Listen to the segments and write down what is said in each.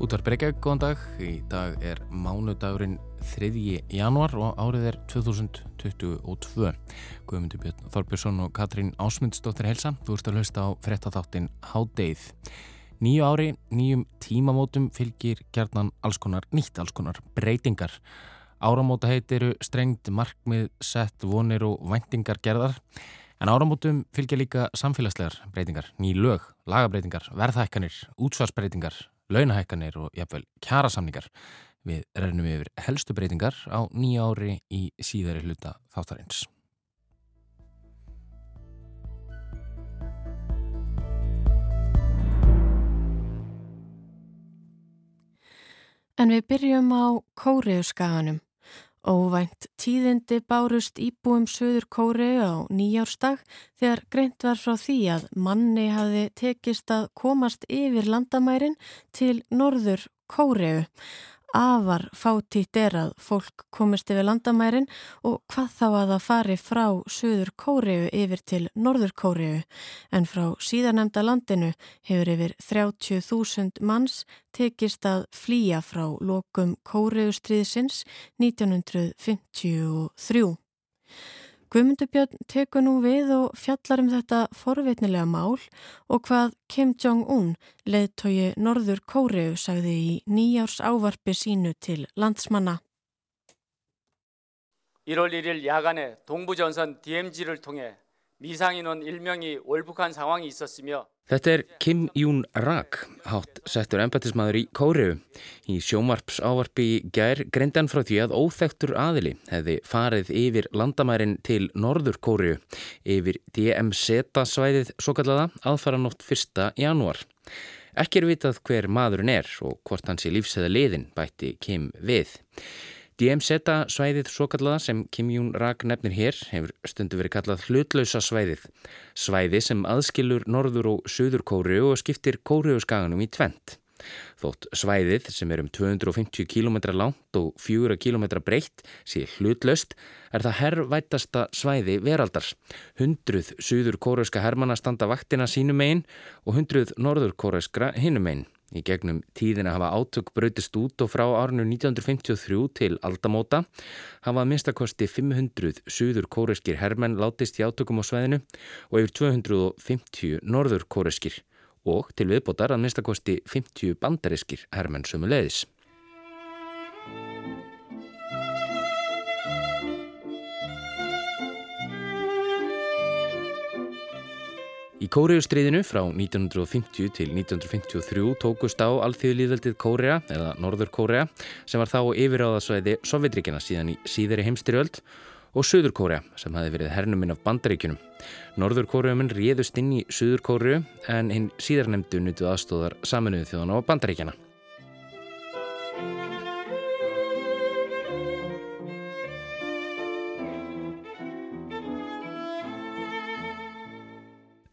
Útvar Breykjavík, góðan dag. Í dag er mánudagurinn 3. januar og árið er 2022. Guðmundur Björn Þorbjörnsson og Katrín Ásmundsdóttir helsa. Þú ert að hlusta á frettatháttin Hádeið. Nýju ári, nýjum tímamótum fylgir gerðnan alls konar nýtt, alls konar breytingar. Áramóta heit eru strengt markmið, sett, vonir og væntingar gerðar. En áramótum fylgja líka samfélagslegar breytingar, ný lög, lagabreitingar, verðhækkanir, útsvarsbreytingar, launahækkanir og jafnvel kjærasamningar. Við rennum yfir helstu breytingar á nýja ári í síðari hluta þáttarins. En við byrjum á Kóriuskaganum. Óvænt tíðindi bárust íbúum Suður Kóreu á nýjárstag þegar greint var frá því að manni hafi tekist að komast yfir landamærin til Norður Kóreu. Afar fátítt er að fólk komist yfir landamærin og hvað þá að það fari frá Suður Kóreu yfir til Norður Kóreu en frá síðanemda landinu hefur yfir 30.000 manns tekist að flýja frá lokum Kóreustriðsins 1953. Guðmundubjörn tekur nú við og fjallar um þetta forveitnilega mál og hvað Kim Jong-un, leðtogi Norður Kóreu, sagði í nýjárs ávarpi sínu til landsmanna. 1월 1일 야간에 동부전선 DMZ를 통해 미상인원 1명이 월북한 상황이 있었으며 Þetta er Kim Jún-rak, hátt settur embatismadur í Kóriu. Í sjómarps ávarpi gær greindan frá því að óþektur aðili hefði farið yfir landamærin til Norður Kóriu yfir DMZ-svæðið svo kallaða aðfara nótt 1. janúar. Ekki er vitað hver maðurinn er og hvort hans í lífsæða liðin bætti Kim við. DMZ-svæðið svo kallaða sem Kim Jún-rak nefnir hér hefur stundu verið kallað hlutlausa svæðið. Svæði sem aðskilur Norður og Suður Kóru og skiptir Kóruuskaganum í tvent. Þótt svæðið sem er um 250 km langt og 4 km breytt sé hlutlaust er það herrvætasta svæði veraldars. Hundruð Suður Kóruuska hermana standa vaktina sínum einn og hundruð Norður Kóruuskra hinnum einn. Í gegnum tíðina hafa átök brautist út og frá árinu 1953 til aldamóta hafa minnstakosti 500 suður kóreskir hermenn látist í átökum á sveðinu og yfir 250 norður kóreskir og til viðbótar að minnstakosti 50 bandariskir hermenn sömu leiðis. Í Kóriustriðinu frá 1950 til 1953 tókust á alþjóðlýðveldið Kórea eða Norður Kórea sem var þá yfiráðasvæði Sovjetríkina síðan í síðari heimstyrjöld og Suður Kórea sem hafi verið hernuminn af bandaríkunum. Norður Kóreuminn réðust inn í Suður Kóriu en hinn síðarnemdu nutu aðstóðar saminuðu þjóðan á bandaríkjana.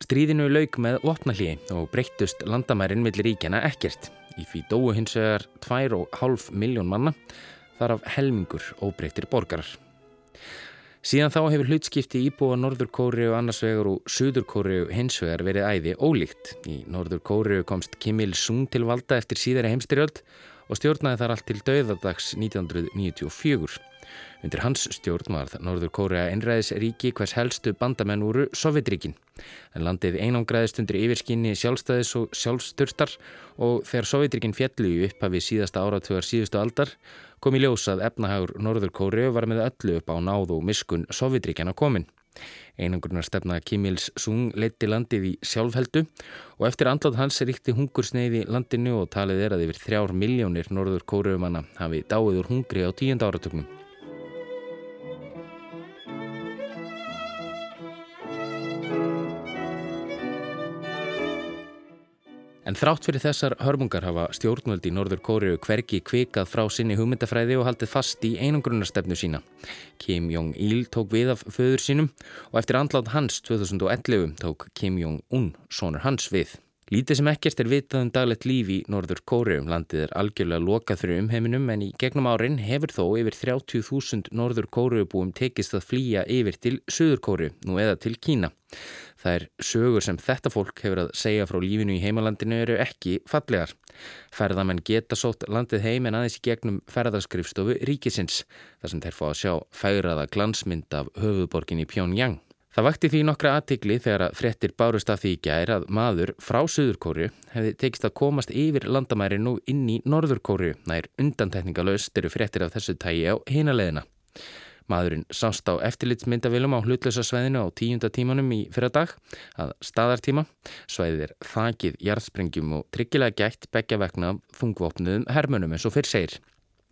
Stríðinu lauk með vopnallíi og breyttust landamærin millir ríkjana ekkert. Í því dóu hins vegar 2,5 miljón manna, þar af helmingur óbreyttir borgarar. Síðan þá hefur hlutskipti íbúa Norður Kóriu annars vegar og Suður Kóriu hins vegar verið æði ólíkt. Í Norður Kóriu komst Kim Il-sung til valda eftir síðari heimstyrjöld og stjórnaði þar allt til döðadags 1994. Undir hans stjórn var Norður Kórea einræðis ríki hvers helstu bandamenn úru Sovjetríkin. En landið einangraðist undir yfirskinni sjálfstæðis og sjálfsturtar og þegar Sovjetríkin fjallu í upphafi síðasta áratugar síðustu aldar kom í ljósað efnahagur Norður Kórea var með öllu upp á náð og miskun Sovjetríkjana komin. Einangurnar stefna Kim Il-sung leiti landið í sjálfheldu og eftir andlátt hans ríkti hungursneiði landinu og talið er að yfir þrjár miljónir norður kóruumanna hafi dáið úr hungri á tíund áratögnum. En þrátt fyrir þessar hörmungar hafa stjórnvöldi í Norður Kóriu hverki kvikað frá sinni hugmyndafræði og haldið fast í einangrunarstefnu sína. Kim Jong-il tók við af föður sínum og eftir andlátt hans 2011 tók Kim Jong-un, sonur hans, við. Lítið sem ekkert er vitað um daglegt líf í Norður Kórium. Landið er algjörlega lokað fyrir umheiminum en í gegnum árin hefur þó yfir 30.000 Norður Kóriubúum tekist að flýja yfir til Suður Kóriu, nú eða til Kína. Það er sögur sem þetta fólk hefur að segja frá lífinu í heimalandinu eru ekki fallegar. Ferðamenn geta sótt landið heim en aðeins í gegnum ferðarskrifstofu ríkisins, þar sem þeir fá að sjá færaða glansmynd af höfuborgin í Pjóngjang. Það vakti því nokkra aðtikli þegar að frettir bárust af því í gær að maður frá Suðurkóru hefði tekist að komast yfir landamæri nú inn í Norðurkóru. Nær undantekningalöst eru frettir af þessu tægi á hinaleðina. Maðurinn sást á eftirlitsmyndavilum á hlutlösa sveðinu á tíunda tímanum í fyrra dag að staðartíma. Sveðið er þakið jarðsprengjum og tryggilega gætt begja vegna þungvopnuðum hermönum eins og fyrr segir.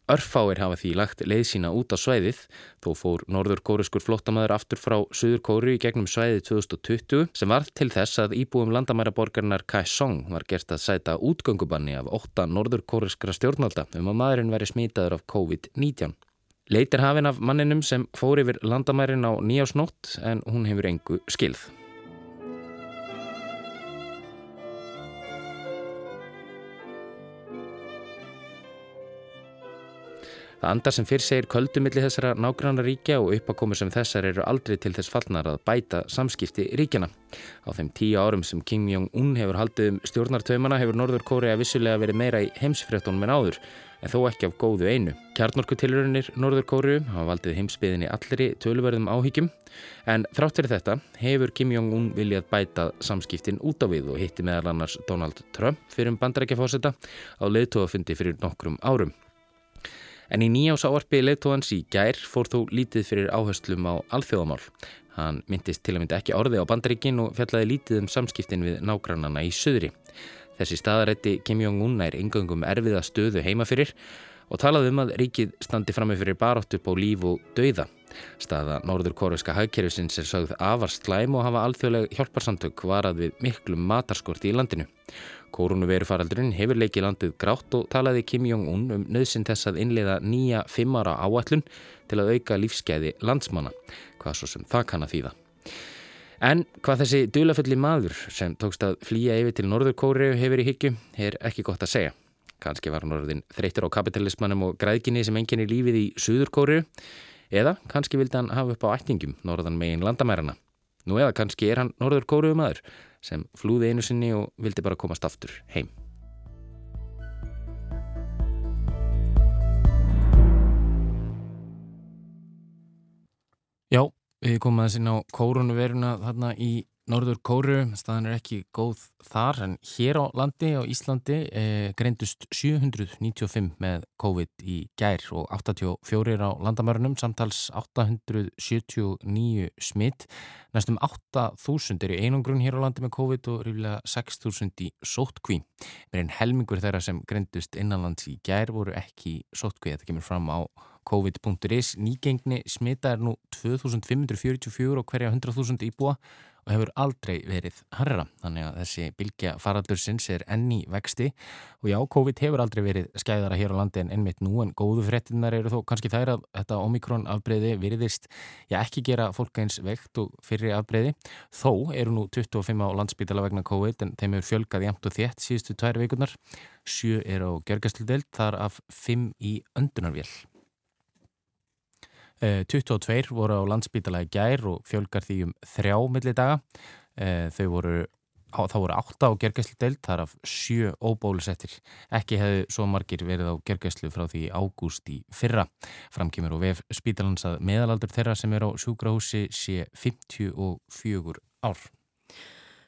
Örfáir hafa því lagt leið sína út á svæðið, þó fór norður-kóriskur flottamæður aftur frá Suður-Kóru í gegnum svæðið 2020 sem var til þess að íbúum landamæraborgarnar Kaesong var gert að sæta útgöngubanni af 8 norður-kóriskra stjórnalda um að maðurinn veri smitaður af COVID-19. Leitir hafinn af manninum sem fór yfir landamærin á nýjásnótt en hún hefur engu skilð. Það andar sem fyrr segir köldumilli þessara nágranna ríkja og uppakomur sem þessar eru aldrei til þess fallnar að bæta samskipti ríkjana. Á þeim tíu árum sem Kim Jong-un hefur haldið um stjórnartöymana hefur Norður Kórea vissulega verið meira í heimsfréttunum en áður, en þó ekki af góðu einu. Kjarnorkutilurinnir Norður Kóru hafa valdið heimsbyðinni allri tölverðum áhyggjum, en þrátt fyrir þetta hefur Kim Jong-un viljað bæta samskiptin út á við og hitti meðal annars Donald Trump fyrir um bandarækjafósita á leðtóafundi fyrir nokkrum árum. En í nýjás áarpi leittóhans í gær fór þó lítið fyrir áherslum á alþjóðamál. Hann myndist til að mynda ekki orði á bandaríkin og fjallaði lítið um samskiptin við nágrannana í söðri. Þessi staðarætti Kim Jong-un er yngöngum erfiða stöðu heima fyrir og talaði um að ríkið standi frammi fyrir barótt upp á líf og dauða. Staða norður kóruska hagkerfisins er sögð afar slæm og hafa alþjóðleg hjálparsamtök varað við miklum matarskorti í landinu. Koronavirufaraldurinn hefur leikið landið grátt og talaði Kim Jong-un um nöðsinn þess að innleiða nýja fimmara áallun til að auka lífskeiði landsmanna, hvað svo sem það kann að þýða. En hvað þessi dulafulli maður sem tókst að flýja yfir til Norður Kóriu hefur í hyggju er ekki gott að segja. Kanski var Norðin þreytur á kapitalismannum og græðginni sem enginni lífið í Suður Kóriu eða kannski vildi hann hafa upp á ættingum Norðan megin landamærarna. Nú eða kannski er hann Norður Kóriu maður sem flúði einu sinni og vildi bara komast aftur heim. Já, við komum aðeins inn á kórunveruna þarna í Norður Kóru, staðan er ekki góð þar en hér á landi á Íslandi eh, greindust 795 með COVID í gær og 84 á landamörunum, samtals 879 smitt, næstum 8000 er í einungrun hér á landi með COVID og rífilega 6000 í sótkví. Einn helmingur þeirra sem greindust innanlands í gær voru ekki sótkví, þetta kemur fram á COVID.is. Nýgengni smitta er nú 2544 og hverja 100.000 íbúa og hefur aldrei verið harra. Þannig að þessi bylgja faraldursins er enni vexti og já, COVID hefur aldrei verið skæðara hér á landi en ennmitt nú en góðu frettinnar eru þó kannski þær að þetta omikron afbreyði virðist, já ekki gera fólk eins vekt og fyrir afbreyði. Þó eru nú 25 á landsbytala vegna COVID en þeim hefur fjölgað jæmt og þétt síðustu tvær vikunar. Sjö er á gergastludeld, þar af 5 í öndunarvél. 22 eh, voru á landsbítala í gær og fjölgar því um þrjá milli daga. Eh, þau voru, þá voru 8 á gergæslu deilt, þar af 7 óbólusettir. Ekki hefðu svo margir verið á gergæslu frá því ágúst í fyrra. Framkymur og vef spítalans að meðalaldur þeirra sem er á sjúkrahúsi sé 54 ár.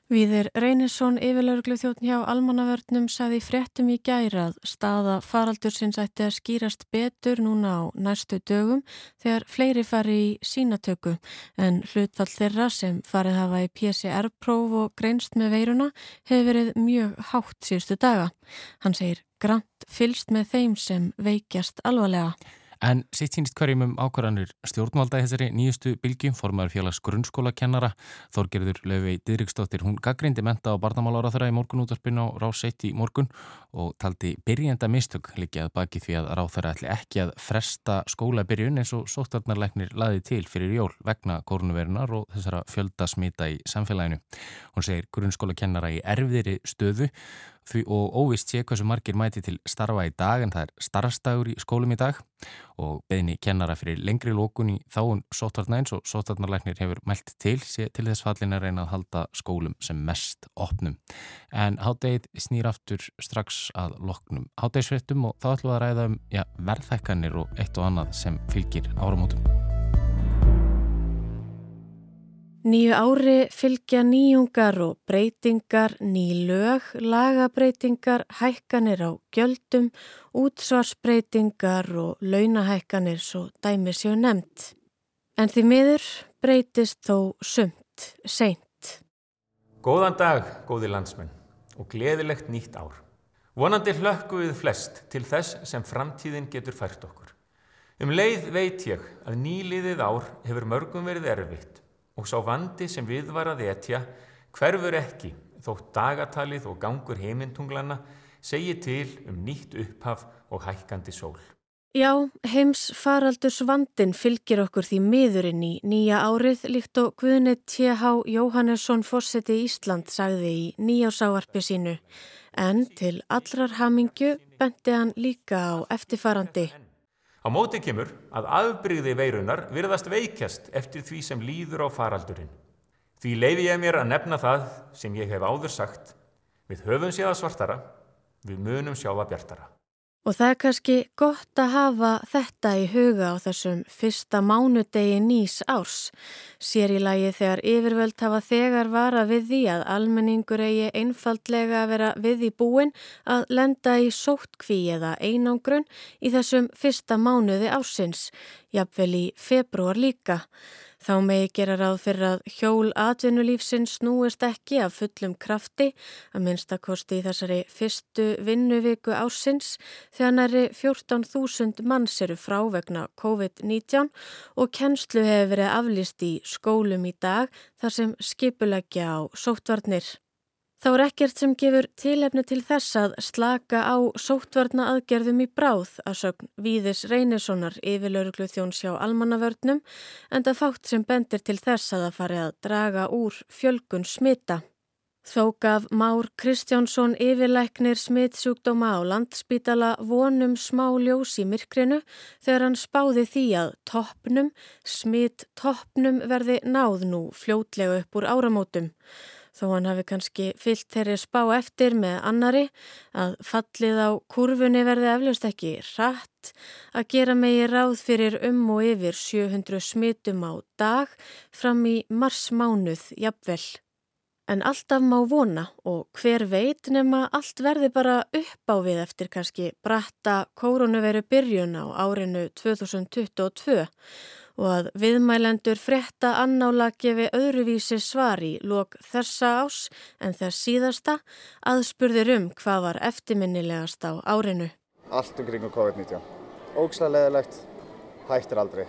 Víðir Reynisson, yfirlauglu þjóttn hjá almannavörnum, saði fréttum í gærað staða faraldur sinns ætti að skýrast betur núna á næstu dögum þegar fleiri fari í sínatöku en hlutfall þeirra sem farið hafa í PCR-próf og greinst með veiruna hefur verið mjög hátt síðustu daga. Hann segir grant fylst með þeim sem veikjast alvarlega. En sitt sínist hverjum um ákvarðanir stjórnvalda þessari nýjustu bylgjum, formar félags grunnskólakennara, Þorgerður Löfvei Didriksdóttir, hún gaggrindi menta á barnamálára þeirra í morgunútvarpinu á ráseitt í morgun og taldi byrjenda mistug líkjað baki því að ráð þeirra ætli ekki að fresta skólabyrjun eins og sóttarnarleiknir laði til fyrir jól vegna kórnuverunar og þessara fjöldasmita í samfélaginu. Hún segir grunnskólakennara í erfiðri stöðu því og óvist sé hversu margir mæti til starfa í dag en það er starfstægur í skólum í dag og beðni kennara fyrir lengri lókun í þáun sótvarnæns og sótvarnarleiknir hefur mælt til til þess fallin að reyna að halda skólum sem mest opnum. En háttegið snýr aftur strax að loknum háttegisvettum og þá ætlum við að ræða um ja, verðhækkanir og eitt og annað sem fylgir áramótum. Nýju ári fylgja nýjungar og breytingar, ný lög, lagabreitingar, hækkanir á gjöldum, útsvarsbreytingar og launahækkanir svo dæmi séu nefnt. En því miður breytist þó sumt, seint. Góðan dag, góði landsmenn og gleðilegt nýtt ár. Vonandi hlökku við flest til þess sem framtíðin getur fært okkur. Um leið veit ég að nýliðið ár hefur mörgum verið erfitt og sá vandi sem við var að etja hverfur ekki þótt dagatalið og gangur heimintunglanna segi til um nýtt upphaf og hækkandi sól. Já, heims faraldurs vandin fylgir okkur því miðurinn í nýja árið líkt og Guðni T.H. Jóhannesson Fossetti Ísland sagði í nýjásáarpi sínu en til allrar hamingju bendi hann líka á eftirfarandi. Á móti kemur að afbrygði veirunar virðast veikjast eftir því sem líður á faraldurinn. Því leiði ég mér að nefna það sem ég hef áður sagt. Við höfum séða svartara, við munum sjá að bjartara. Og það er kannski gott að hafa þetta í huga á þessum fyrsta mánudegi nýs árs. Sér í lagi þegar yfirvöld hafa þegar vara við því að almenningur eigi einfaldlega að vera við í búin að lenda í sóttkví eða einangrun í þessum fyrsta mánuði ársins, jafnvel í februar líka. Þá megi gera ráð fyrir að hjól atvinnulífsins snúist ekki af fullum krafti að minnstakosti í þessari fyrstu vinnuviku ásins þegar næri 14.000 manns eru frá vegna COVID-19 og kennslu hefur verið aflist í skólum í dag þar sem skipulegja á sóttvarnir. Þá er ekkert sem gefur tilefni til þess að slaka á sóttvarna aðgerðum í bráð að sögn Víðis Reynissonar yfirlauruglu þjóns hjá almannavörnum en það fátt sem bendir til þess að það fari að draga úr fjölgun smita. Þó gaf Már Kristjánsson yfirlæknir smitsjúkdóma á landspítala vonum smá ljós í myrkrinu þegar hann spáði því að toppnum, smitt toppnum verði náð nú fljótlega upp úr áramótum. Þó hann hafi kannski fyllt þeirri spá eftir með annari að fallið á kurfunni verði eflaust ekki rætt að gera megi ráð fyrir um og yfir 700 smitum á dag fram í marsmánuð jafnvel. En alltaf má vona og hver veit nema allt verði bara upp á við eftir kannski bratta koronaviru byrjun á árinu 2022 og að viðmælendur frétta annála gefi öðruvísi svar í lok þessa ás en þess síðasta aðspurðir um hvað var eftirminnilegast á árinu. Allt umkring COVID-19. Ógslæg leðilegt, hættir aldrei.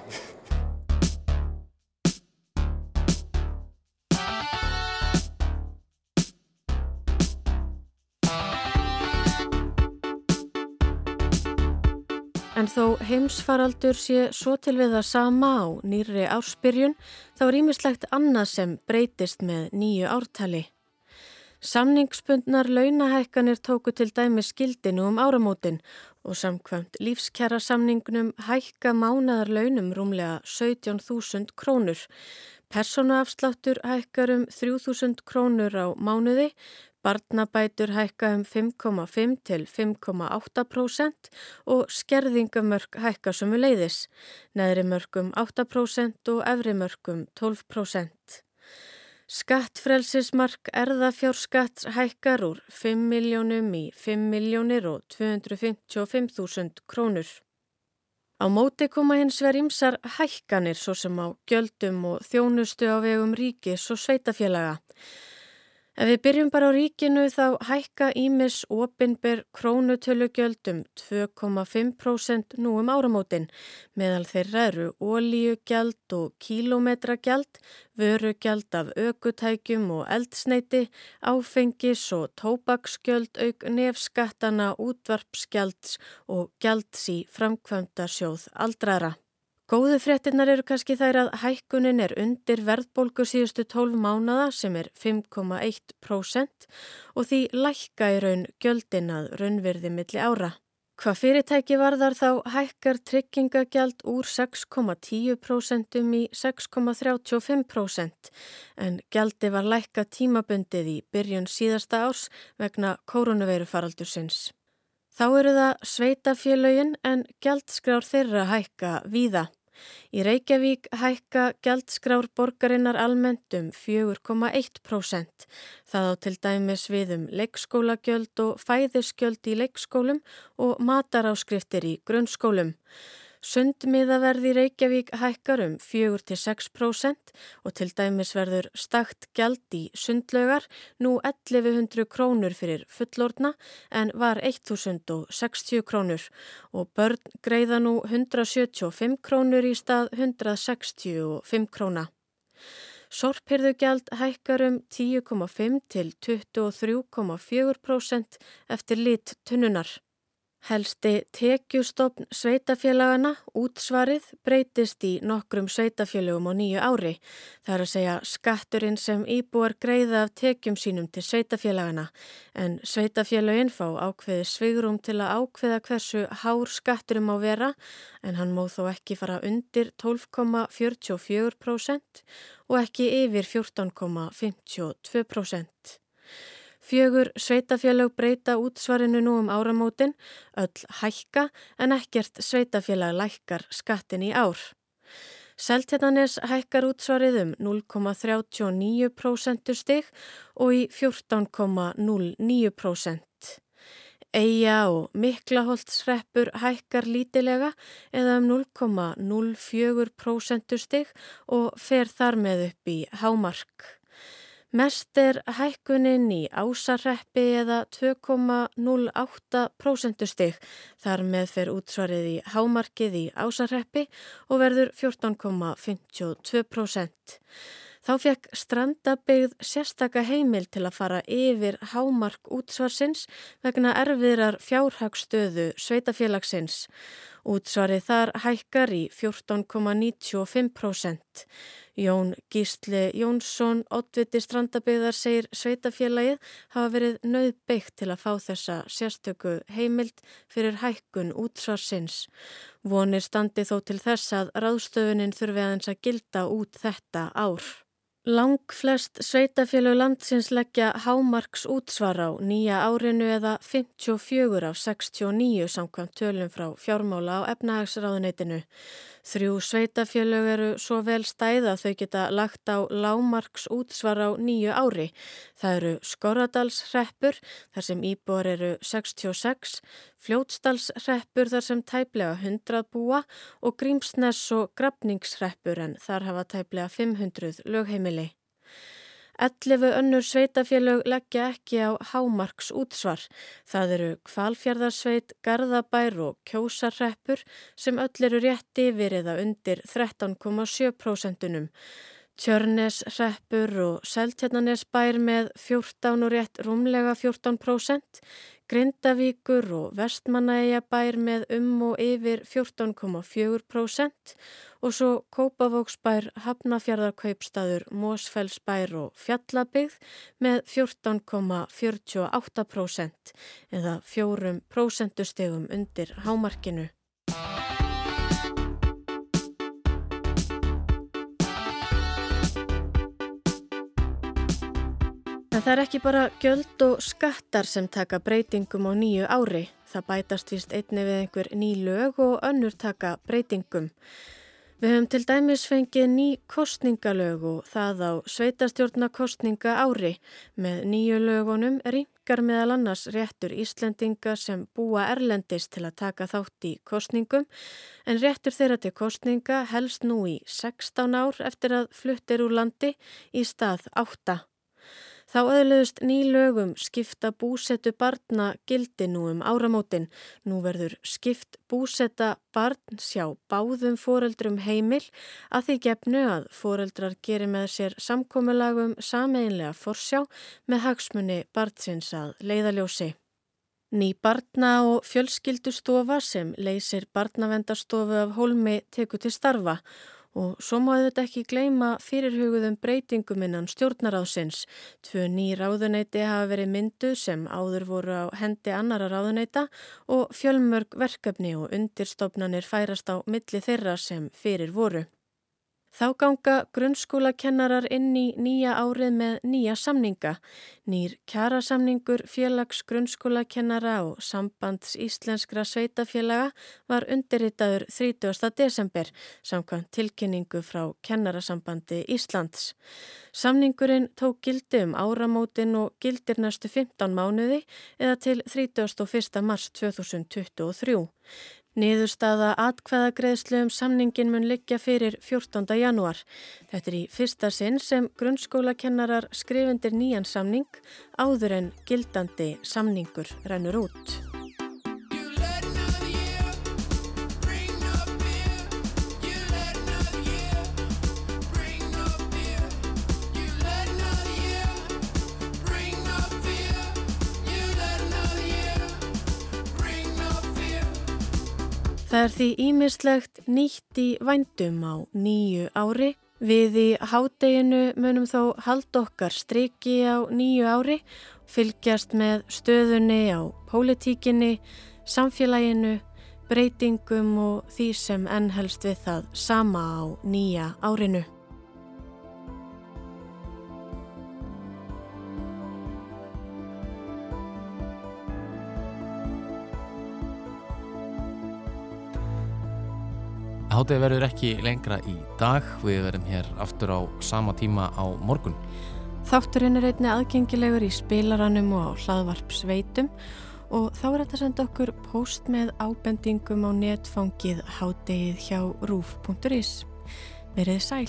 En þó heimsfaraldur sé svo til við að sama á nýri ársbyrjun þá er ímislegt annað sem breytist með nýju ártali. Samningsbundnar launahækkanir tóku til dæmi skildinu um áramótin og samkvæmt lífskjara samningnum hækka mánaðar launum rúmlega 17.000 krónur. Personuafsláttur hækkar um 3.000 krónur á mánuði, Barnabætur hækka um 5,5 til 5,8% og skerðingamörk hækka við leiðis, neðri mörkum 8% og efri mörkum 12%. Skattfrelsismark erðafjárskatt hækkar úr 5 miljónum í 5 miljónir og 255.000 krónur. Á móti koma hins verið ymsar hækkanir svo sem á gjöldum og þjónustu á vegum ríkis og sveitafélaga. Ef við byrjum bara á ríkinu þá hækka Ímis opinber krónutölugjöldum 2,5% nú um áramótin. Meðal þeirra eru ólíugjald og kílometragjald, vörugjald af ökutækjum og eldsneiti, áfengis og tóbaksgjöld auk nefskattana, útvarpsgjalds og gjalds í framkvæmda sjóð aldrara. Góðu fréttinnar eru kannski þær að hækkunin er undir verðbólgu síðustu 12 mánada sem er 5,1% og því lækka í raun gjöldin að raunverði milli ára. Hvað fyrirtæki varðar þá hækkar tryggingagjald úr 6,10% í 6,35% en gjaldi var lækka tímabundið í byrjun síðasta árs vegna koronavirufaraldursins. Þá eru það sveitafélögin en gjaldskrár þeirra hækka víða. Í Reykjavík hækka gjaldskrár borgarinnar almennt um 4,1%. Það á til dæmis við um leikskólagjöld og fæðisgjöld í leikskólum og mataráskriftir í grunnskólum. Sundmiðaverði Reykjavík hækkar um 4-6% og til dæmis verður stakt gjald í sundlaugar nú 1100 krónur fyrir fullordna en var 1060 krónur og börn greiða nú 175 krónur í stað 165 króna. Sorphyrðugjald hækkar um 10,5 til 23,4% eftir lit tunnunar. Helsti tekjustofn sveitafélagana, útsvarið, breytist í nokkrum sveitafélagum á nýju ári. Það er að segja skatturinn sem íbúar greiða af tekjum sínum til sveitafélagana en sveitafélagin fá ákveði svigrum til að ákveða hversu hár skatturum á vera en hann móð þó ekki fara undir 12,44% og ekki yfir 14,52%. Fjögur sveitafélag breyta útsvarinu nú um áramótin, öll hækka en ekkert sveitafélag lækkar skattin í ár. Seltjarnanes hækkar útsvarið um 0,39% stig og í 14,09%. Eija og Miklaholtsreppur hækkar lítilega eða um 0,04% stig og fer þar með upp í hámark. Mest er hækkunin í ásarreppi eða 2,08% stig þar með fer útsvarið í hámarkið í ásarreppi og verður 14,52%. Þá fekk strandabegð sérstaka heimil til að fara yfir hámark útsvarsins vegna erfiðrar fjárhagstöðu sveitafélagsins. Útsvarið þar hækkar í 14,95%. Jón Gísli Jónsson, oddviti strandabegðar, segir sveitafélagið hafa verið nöðbyggt til að fá þessa sérstöku heimild fyrir hækkun útsvarsins. Vonir standi þó til þess að ráðstöfunin þurfi aðeins að gilda út þetta ár. Lang flest sveitafélög landsins leggja hámarks útsvar á nýja árinu eða 54 af 69 samkvæmt tölum frá fjármála á efnahagsráðuneytinu. Þrjú sveitafélög eru svo vel stæða þau geta lagt á lámarks útsvar á nýju ári. Það eru Skorradalsreppur þar sem íbúar eru 66, Fljótsdalsreppur þar sem tæplega 100 búa og Grímsness og Grafningsreppur en þar hafa tæplega 500 lögheimili. 11 önnur sveitafélög leggja ekki á hámarks útsvar. Það eru Kvalfjörðarsveit, Garðabær og Kjósarreppur sem öll eru rétt yfir eða undir 13,7%. Tjörnesreppur og Seltjarnanesbær með 14 og rétt rúmlega 14%, Grindavíkur og Vestmannaeyjabær með um og yfir 14,4% og svo Kópavóksbær, Hafnafjörðarkaupstaður, Mósfellsbær og Fjallabigð með 14,48% eða 4% stegum undir hámarkinu. En það er ekki bara gjöld og skattar sem taka breytingum á nýju ári. Það bætast vist einni við einhver ný lög og önnur taka breytingum. Við höfum til dæmis fengið ný kostningalög og það á sveitastjórnakostninga ári. Með nýju lögunum ringar meðal annars réttur Íslendinga sem búa erlendis til að taka þátt í kostningum en réttur þeirra til kostninga helst nú í 16 ár eftir að fluttir úr landi í stað 8. Þá öðluðust nýlögum skipta búsetu barna gildi nú um áramótin. Nú verður skipt búseta barn sjá báðum foreldrum heimil að því gefnu að foreldrar gerir með sér samkómulagum sameinlega forsjá með hagsmunni barnsins að leiðaljósi. Ný barna og fjölskyldustofa sem leysir barnavendarstofu af hólmi teku til starfa og svo má þetta ekki gleima fyrirhugðum breytingum innan stjórnaráðsins. Tvö ný ráðuneyti hafa verið myndu sem áður voru á hendi annara ráðuneyta og fjölmörg verkefni og undirstofnanir færast á milli þeirra sem fyrir voru. Þá ganga grunnskólakennarar inn í nýja árið með nýja samninga. Nýr kjarasamningur félags grunnskólakennara og sambands íslenskra sveitafélaga var undirritaður 30. desember samkvæmt tilkynningu frá kennarasambandi Íslands. Samningurinn tók gildi um áramótin og gildir næstu 15 mánuði eða til 31. mars 2023. Niðurstaða atkvæðagreðslu um samningin mun liggja fyrir 14. janúar. Þetta er í fyrsta sinn sem grunnskólakennarar skrifundir nýjan samning áður en gildandi samningur rennur út. Það er því ímislegt nýtt í vændum á nýju ári. Við í hádeginu munum þó hald okkar striki á nýju ári, fylgjast með stöðunni á pólitíkinni, samfélaginu, breytingum og því sem ennhelst við það sama á nýja árinu. Hátið verður ekki lengra í dag, við verðum hér aftur á sama tíma á morgun. Þátturinn er einni aðgengilegur í spilaranum og á hlaðvarpsveitum og þá er þetta að senda okkur post með ábendingum á netfangið hátegið hjá rúf.is. Verið sæl!